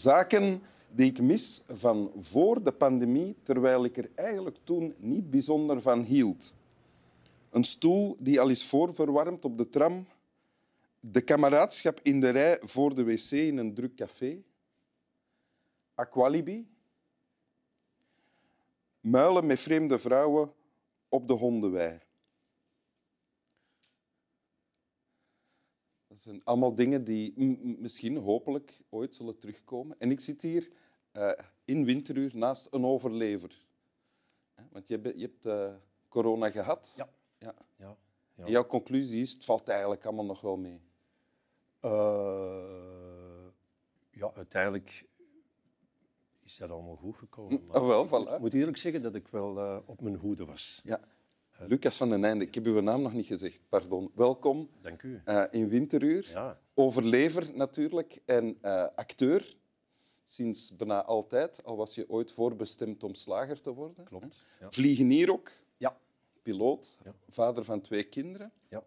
Zaken die ik mis van voor de pandemie, terwijl ik er eigenlijk toen niet bijzonder van hield. Een stoel die al is voorverwarmd op de tram. De kameraadschap in de rij voor de wc in een druk café. Aqualibi. Muilen met vreemde vrouwen op de hondenwei. Dat zijn allemaal dingen die misschien, hopelijk, ooit zullen terugkomen. En ik zit hier uh, in winteruur naast een overlever. Want je, hebt, je hebt uh, corona gehad. Ja. ja. ja. ja. En jouw conclusie is, het valt eigenlijk allemaal nog wel mee. Uh, ja, uiteindelijk is dat allemaal goed gekomen. Maar oh, wel, voilà. Ik moet eerlijk zeggen dat ik wel op mijn hoede was. Ja. Lucas van den Einde, ik heb uw naam nog niet gezegd, pardon. Welkom Dank u. Uh, in Winteruur. Ja. Overlever natuurlijk en uh, acteur. Sinds bijna altijd, al was je ooit voorbestemd om slager te worden. Klopt. Ja. Vliegenier ook. Ja. Piloot. Ja. Vader van twee kinderen. Ja.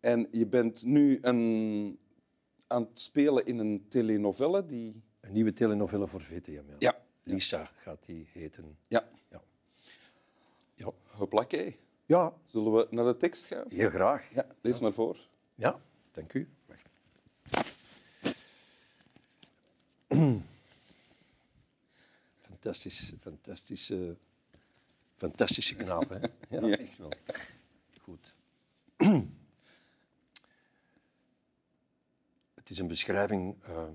En je bent nu een, aan het spelen in een telenovelle die... Een nieuwe telenovelle voor VTM, ja. ja. Lisa gaat die heten. Ja. Ja. Geplakke. Ja. Zullen we naar de tekst gaan? Heel graag. Ja, lees maar voor. Ja, dank u. Wacht. Fantastisch, fantastische, fantastische knaap, hè? Ja, ja, echt wel. Goed. Het is een beschrijving uh,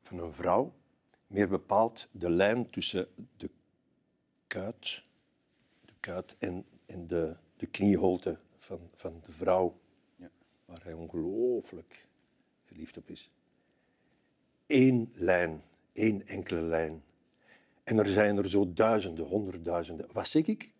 van een vrouw, meer bepaald de lijn tussen de kuit, kuit en, en de, de knieholte van, van de vrouw, ja. waar hij ongelooflijk verliefd op is. Eén lijn, één enkele lijn. En er zijn er zo duizenden, honderdduizenden. Wat zeg ik?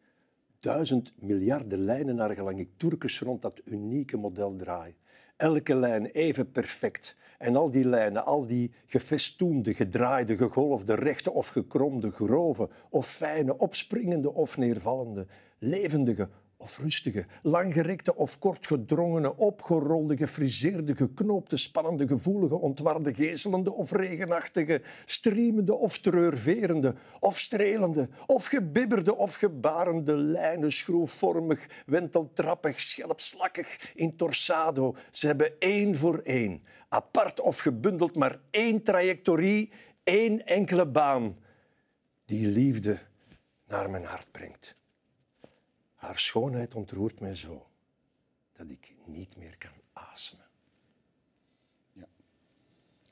Duizend miljarden lijnen naar gelang ik Turkers rond dat unieke model draai elke lijn even perfect. En al die lijnen, al die gefestoende, gedraaide, gegolfde, rechte of gekromde, grove of fijne, opspringende of neervallende, levendige of rustige, langgerekte of kortgedrongene, opgerolde, gefriseerde, geknoopte, spannende, gevoelige, ontwarde, gezelende of regenachtige, streamende of treurverende, of strelende, of gebibberde of gebarende lijnen, schroefvormig, wenteltrappig, schelpslakkig, in torsado. Ze hebben één voor één, apart of gebundeld, maar één trajectorie, één enkele baan, die liefde naar mijn hart brengt. Haar schoonheid ontroert mij zo dat ik niet meer kan asemen. Ja.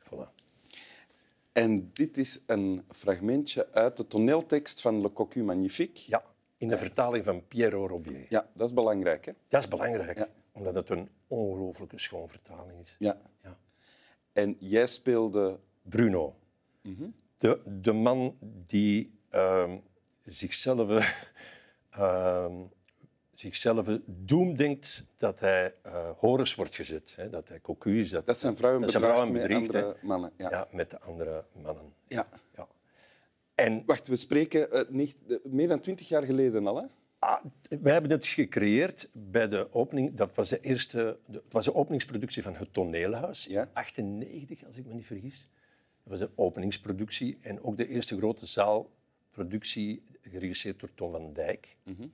Voilà. En dit is een fragmentje uit de toneeltekst van Le Cocu Magnifique. Ja, in de vertaling van Piero Robier. Ja, dat is belangrijk. Hè? Dat is belangrijk, ja. omdat het een ongelooflijke schoon vertaling is. Ja. ja. En jij speelde... Bruno. Mm de, de man die uh, zichzelf... Uh, zichzelf doemdenkt dat hij uh, Horus wordt gezet, hè, dat hij cocu is. Dat, dat zijn vrouwen dat zijn vrouwen bedriegt, met andere mannen. Ja. ja. met de andere mannen. Ja. ja. En, Wacht, we spreken uh, niet, meer dan twintig jaar geleden al, hè? Ah, wij hebben het gecreëerd bij de opening. Dat was de eerste. De, het was de openingsproductie van het Toneelhuis. Ja. 98, als ik me niet vergis. Dat was de openingsproductie en ook de eerste grote zaalproductie geregisseerd door Tom van Dijk. Mm -hmm.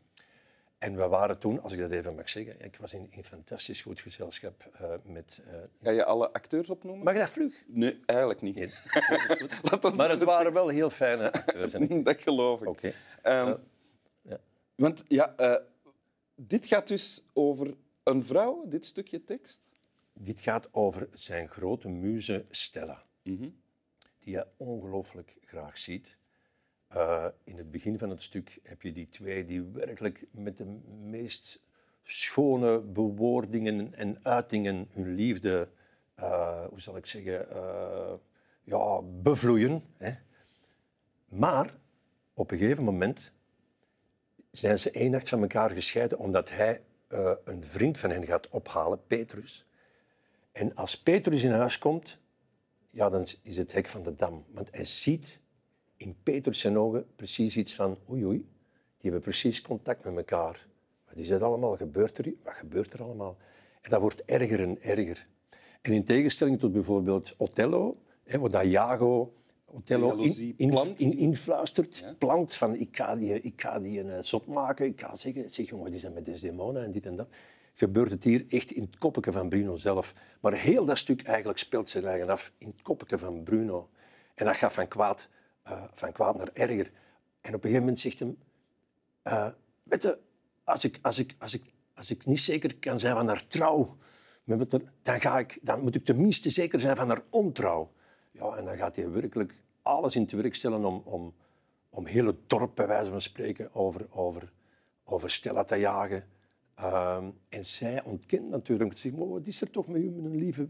En we waren toen, als ik dat even mag zeggen, ik was in een fantastisch goed gezelschap uh, met... Uh, Ga je alle acteurs opnoemen? Mag dat vlug? Nee, eigenlijk niet. Nee. maar het waren wel heel fijne acteurs. dat geloof ik. Oké. Okay. Um, uh, ja. Want ja, uh, dit gaat dus over een vrouw, dit stukje tekst? Dit gaat over zijn grote muze Stella, mm -hmm. die hij ongelooflijk graag ziet. Uh, in het begin van het stuk heb je die twee die werkelijk met de meest schone bewoordingen en uitingen hun liefde, uh, hoe zal ik zeggen, uh, ja, bevloeien. Hè. Maar op een gegeven moment zijn ze één nacht van elkaar gescheiden omdat hij een vriend van hen gaat ophalen, Petrus. En als Petrus in huis komt, ja, dan is het hek van de dam. Want hij ziet in Petrus zijn ogen precies iets van oei oei, die hebben precies contact met elkaar. Wat is dat allemaal? Gebeurt er, wat gebeurt er allemaal? En dat wordt erger en erger. En in tegenstelling tot bijvoorbeeld Othello, hè, wat dat Jago Othello in, in, plant. in- influistert, Ja. plant van ik ga die, ik ga die een eh, zot maken, ik ga zeggen, zeg jongen, die zijn met Desdemona en dit en dat. Gebeurt het hier echt in het koppetje van Bruno zelf. Maar heel dat stuk eigenlijk speelt zich eigen af in het koppetje van Bruno. En dat gaat van kwaad, eh, van kwaad naar erger. En op een gegeven moment zegt hem, eh, weet je, als ik, als, ik, als, ik, als ik niet zeker kan zijn van haar trouw, dan, ga ik, dan moet ik tenminste zeker zijn van haar ontrouw. Ja, en dan gaat hij werkelijk alles in het werk stellen om, om, om heel het dorp, bij wijze van spreken, over, over, over Stella te jagen. Ehm, en zij ontkent natuurlijk. Wat is er toch met u, met een lieve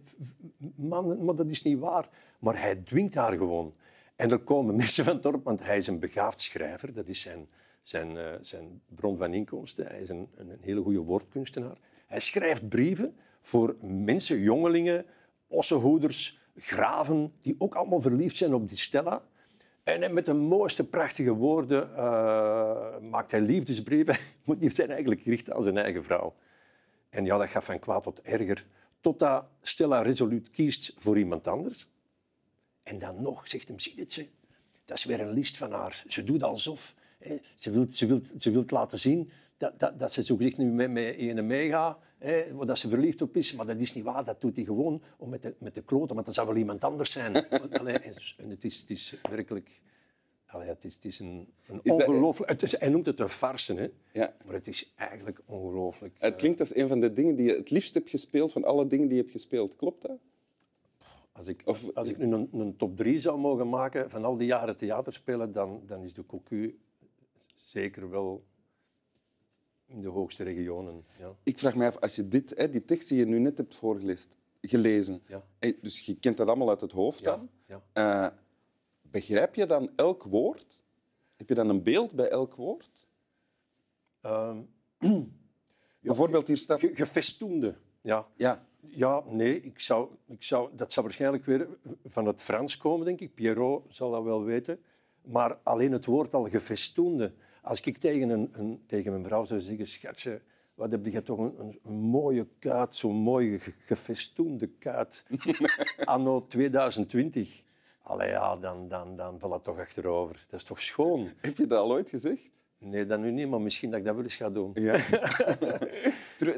man? Maar dat is niet waar. Maar hij dwingt haar gewoon. En er komen mensen van het dorp, want hij is een begaafd schrijver. Dat is zijn, zijn, eh, zijn bron van inkomsten. Hij is een, een hele goede woordkunstenaar. Hij schrijft brieven voor mensen, jongelingen, ossenhoeders, graven, die ook allemaal verliefd zijn op die Stella. En met de mooiste, prachtige woorden eh, maakt hij liefdesbrieven. Die zijn eigenlijk gericht aan zijn eigen vrouw. En ja, dat gaat van kwaad tot erger. Totdat Stella resoluut kiest voor iemand anders. En dan nog zegt hem, zie dit ze, dat is weer een list van haar. Ze doet alsof. Hè. Ze wil ze wilt, ze wilt laten zien dat, dat, dat ze zo nu met, met een meegaat, waar dat ze verliefd op is. Maar dat is niet waar, dat doet hij gewoon om met de, met de kloten. Want dat zou wel iemand anders zijn. Allee, en, en het, is, het is werkelijk... Allee, het is, het is een, een ongelooflijk... het is- Hij noemt het een farce, hè. Ja. Maar het is eigenlijk ongelooflijk. Het klinkt als een van de dingen die je het liefst hebt gespeeld van alle dingen die je hebt gespeeld. Klopt dat? Als ik, Of- als ik nu een, een top 3 zou mogen maken van al die jaren theaterspelen, dan, dan is de Cocu zeker wel in de hoogste regionen. Ja. Ik vraag me af, als je dit, hè, die tekst die je nu net hebt voorgelezen, gelezen, Ja. dus je kent dat allemaal uit het hoofd dan, ja. eh, begrijp je dan elk woord? Heb je dan een beeld bij elk woord? Ehm, Bijvoorbeeld hier staat... ge- gefestoende. Ja. Ja, ja, nee, ik zou, ik zou, dat zou waarschijnlijk weer van het Frans komen, denk ik. Pierrot zal dat wel weten. Maar alleen het woord al gefestoende. Als ik tegen, een, een, tegen mijn vrouw zou zeggen, schatje, wat heb je toch een, een, mooie kuit, zo'n mooie ge- gefestoende kuit, anno 2020. Allee, ja, dan, dan, dan valt dat toch achterover. Dat is toch schoon? heb je dat al ooit gezegd? Nee, dat nu niet, maar misschien dat ik dat wel eens ga doen. Ja.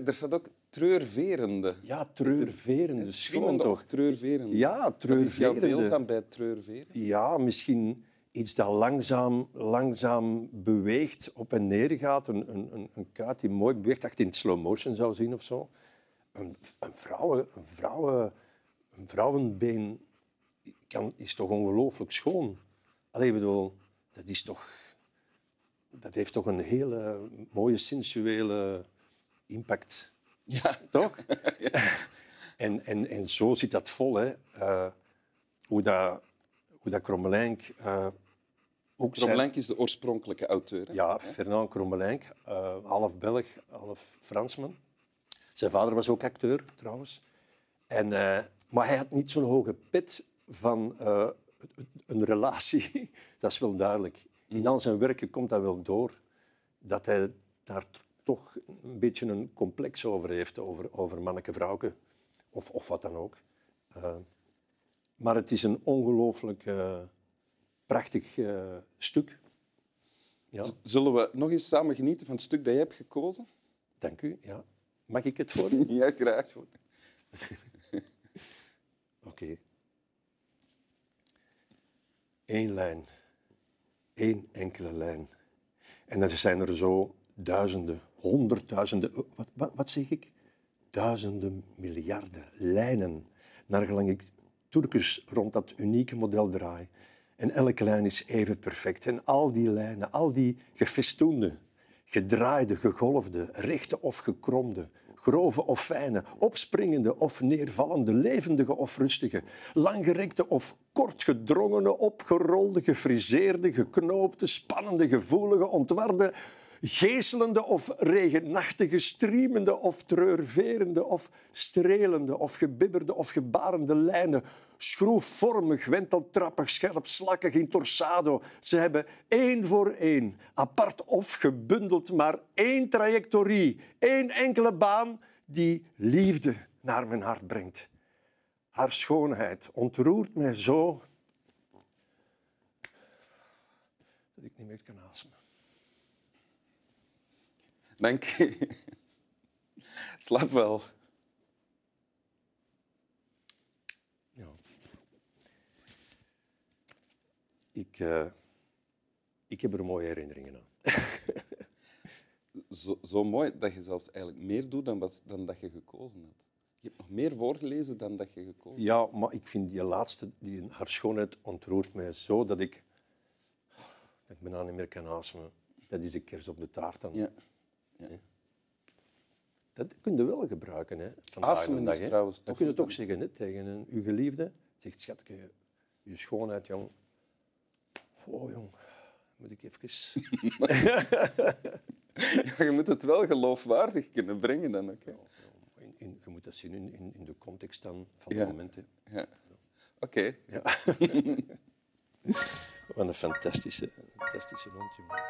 Er staat ook treurverende. Ja, treurverende, schoon toch? treurverende? Ja, Wat is jouw beeld treurverende. dan bij treurverende? Ja, misschien iets dat langzaam, langzaam beweegt, op en neer gaat. Een, een, een, een kuit die mooi beweegt, dat je in slow motion zou zien of zo. Een, een, vrouwen, een, vrouwen, een vrouwenbeen kan, is toch ongelooflijk schoon. Allee, bedoel, dat is toch... Dat heeft toch een hele mooie sensuele impact. Ja. Toch? en, en, en zo zit dat vol. Hè. Eh, hoe dat, hoe dat Krommelenk eh, ook zijn- Kromlenk is de oorspronkelijke auteur. hè? Ja, Fernand Krommelenk, eh, half Belg, half Fransman. Zijn vader was ook acteur, trouwens. En, maar hij had niet zo'n hoge pet van een relatie. dat is wel duidelijk. In al zijn werken komt dat wel door. Dat hij daar toch een beetje een complex over heeft, over, over manneke-vrouwke. Of, of wat dan ook. Eh, maar het is een ongelooflijk eh, prachtig eh, stuk. Ja, Zullen we nog eens samen genieten van het stuk dat je hebt gekozen? dank u. Ja. Mag ik het voor? Oké. Ja, graag. Eén lijn. Eén enkele lijn. En dan zijn er zo duizenden, honderdduizenden, eh, wat, wat, zeg ik? Duizenden, miljarden lijnen, naar gelang ik Turkus rond dat unieke model draai. En elke lijn is even perfect. En al die lijnen, al die gefestoende, gedraaide, gegolfde, rechte of gekromde, grove of fijne, opspringende of neervallende, levendige of rustige, langgerekte of kortgedrongene, opgerolde, gefriseerde, geknoopte, spannende, gevoelige, ontwarde, geestelende of regenachtige, striemende of treurverende of strelende of gebibberde of gebarende lijnen, schroefvormig, wenteltrappig, scherp, slakkig in torsado. Ze hebben één voor één, apart of gebundeld, maar één trajectorie, één enkele baan die liefde naar mijn hart brengt. Haar schoonheid ontroert mij zo dat ik niet meer kan ademen. Dank je. Slaap wel. Ik, uh, ik heb er mooie herinneringen aan. zo, zo mooi dat je zelfs eigenlijk meer doet dan, was, dan dat je gekozen had. Je hebt nog meer voorgelezen dan dat je gekozen Ja, maar ik vind die laatste, die, haar schoonheid ontroert mij zo dat ik, dat ik bijna niet meer kan ademen. Dat is een kers op de taart dan. Ja. ja. Dat kun je wel gebruiken. Hè, Asemen is trouwens Dan kun je het ook zeggen hè, tegen een, uw geliefde. Zegt, schatje, je schoonheid, jong. Oh, jong, moet ik even... ja, je moet het wel geloofwaardig kunnen brengen dan ook. Hè. In, in, je moet dat zien in, in, de context dan van de momenten. Ja. Oké. Okay. Wat een fantastische, fantastische hond, jongen.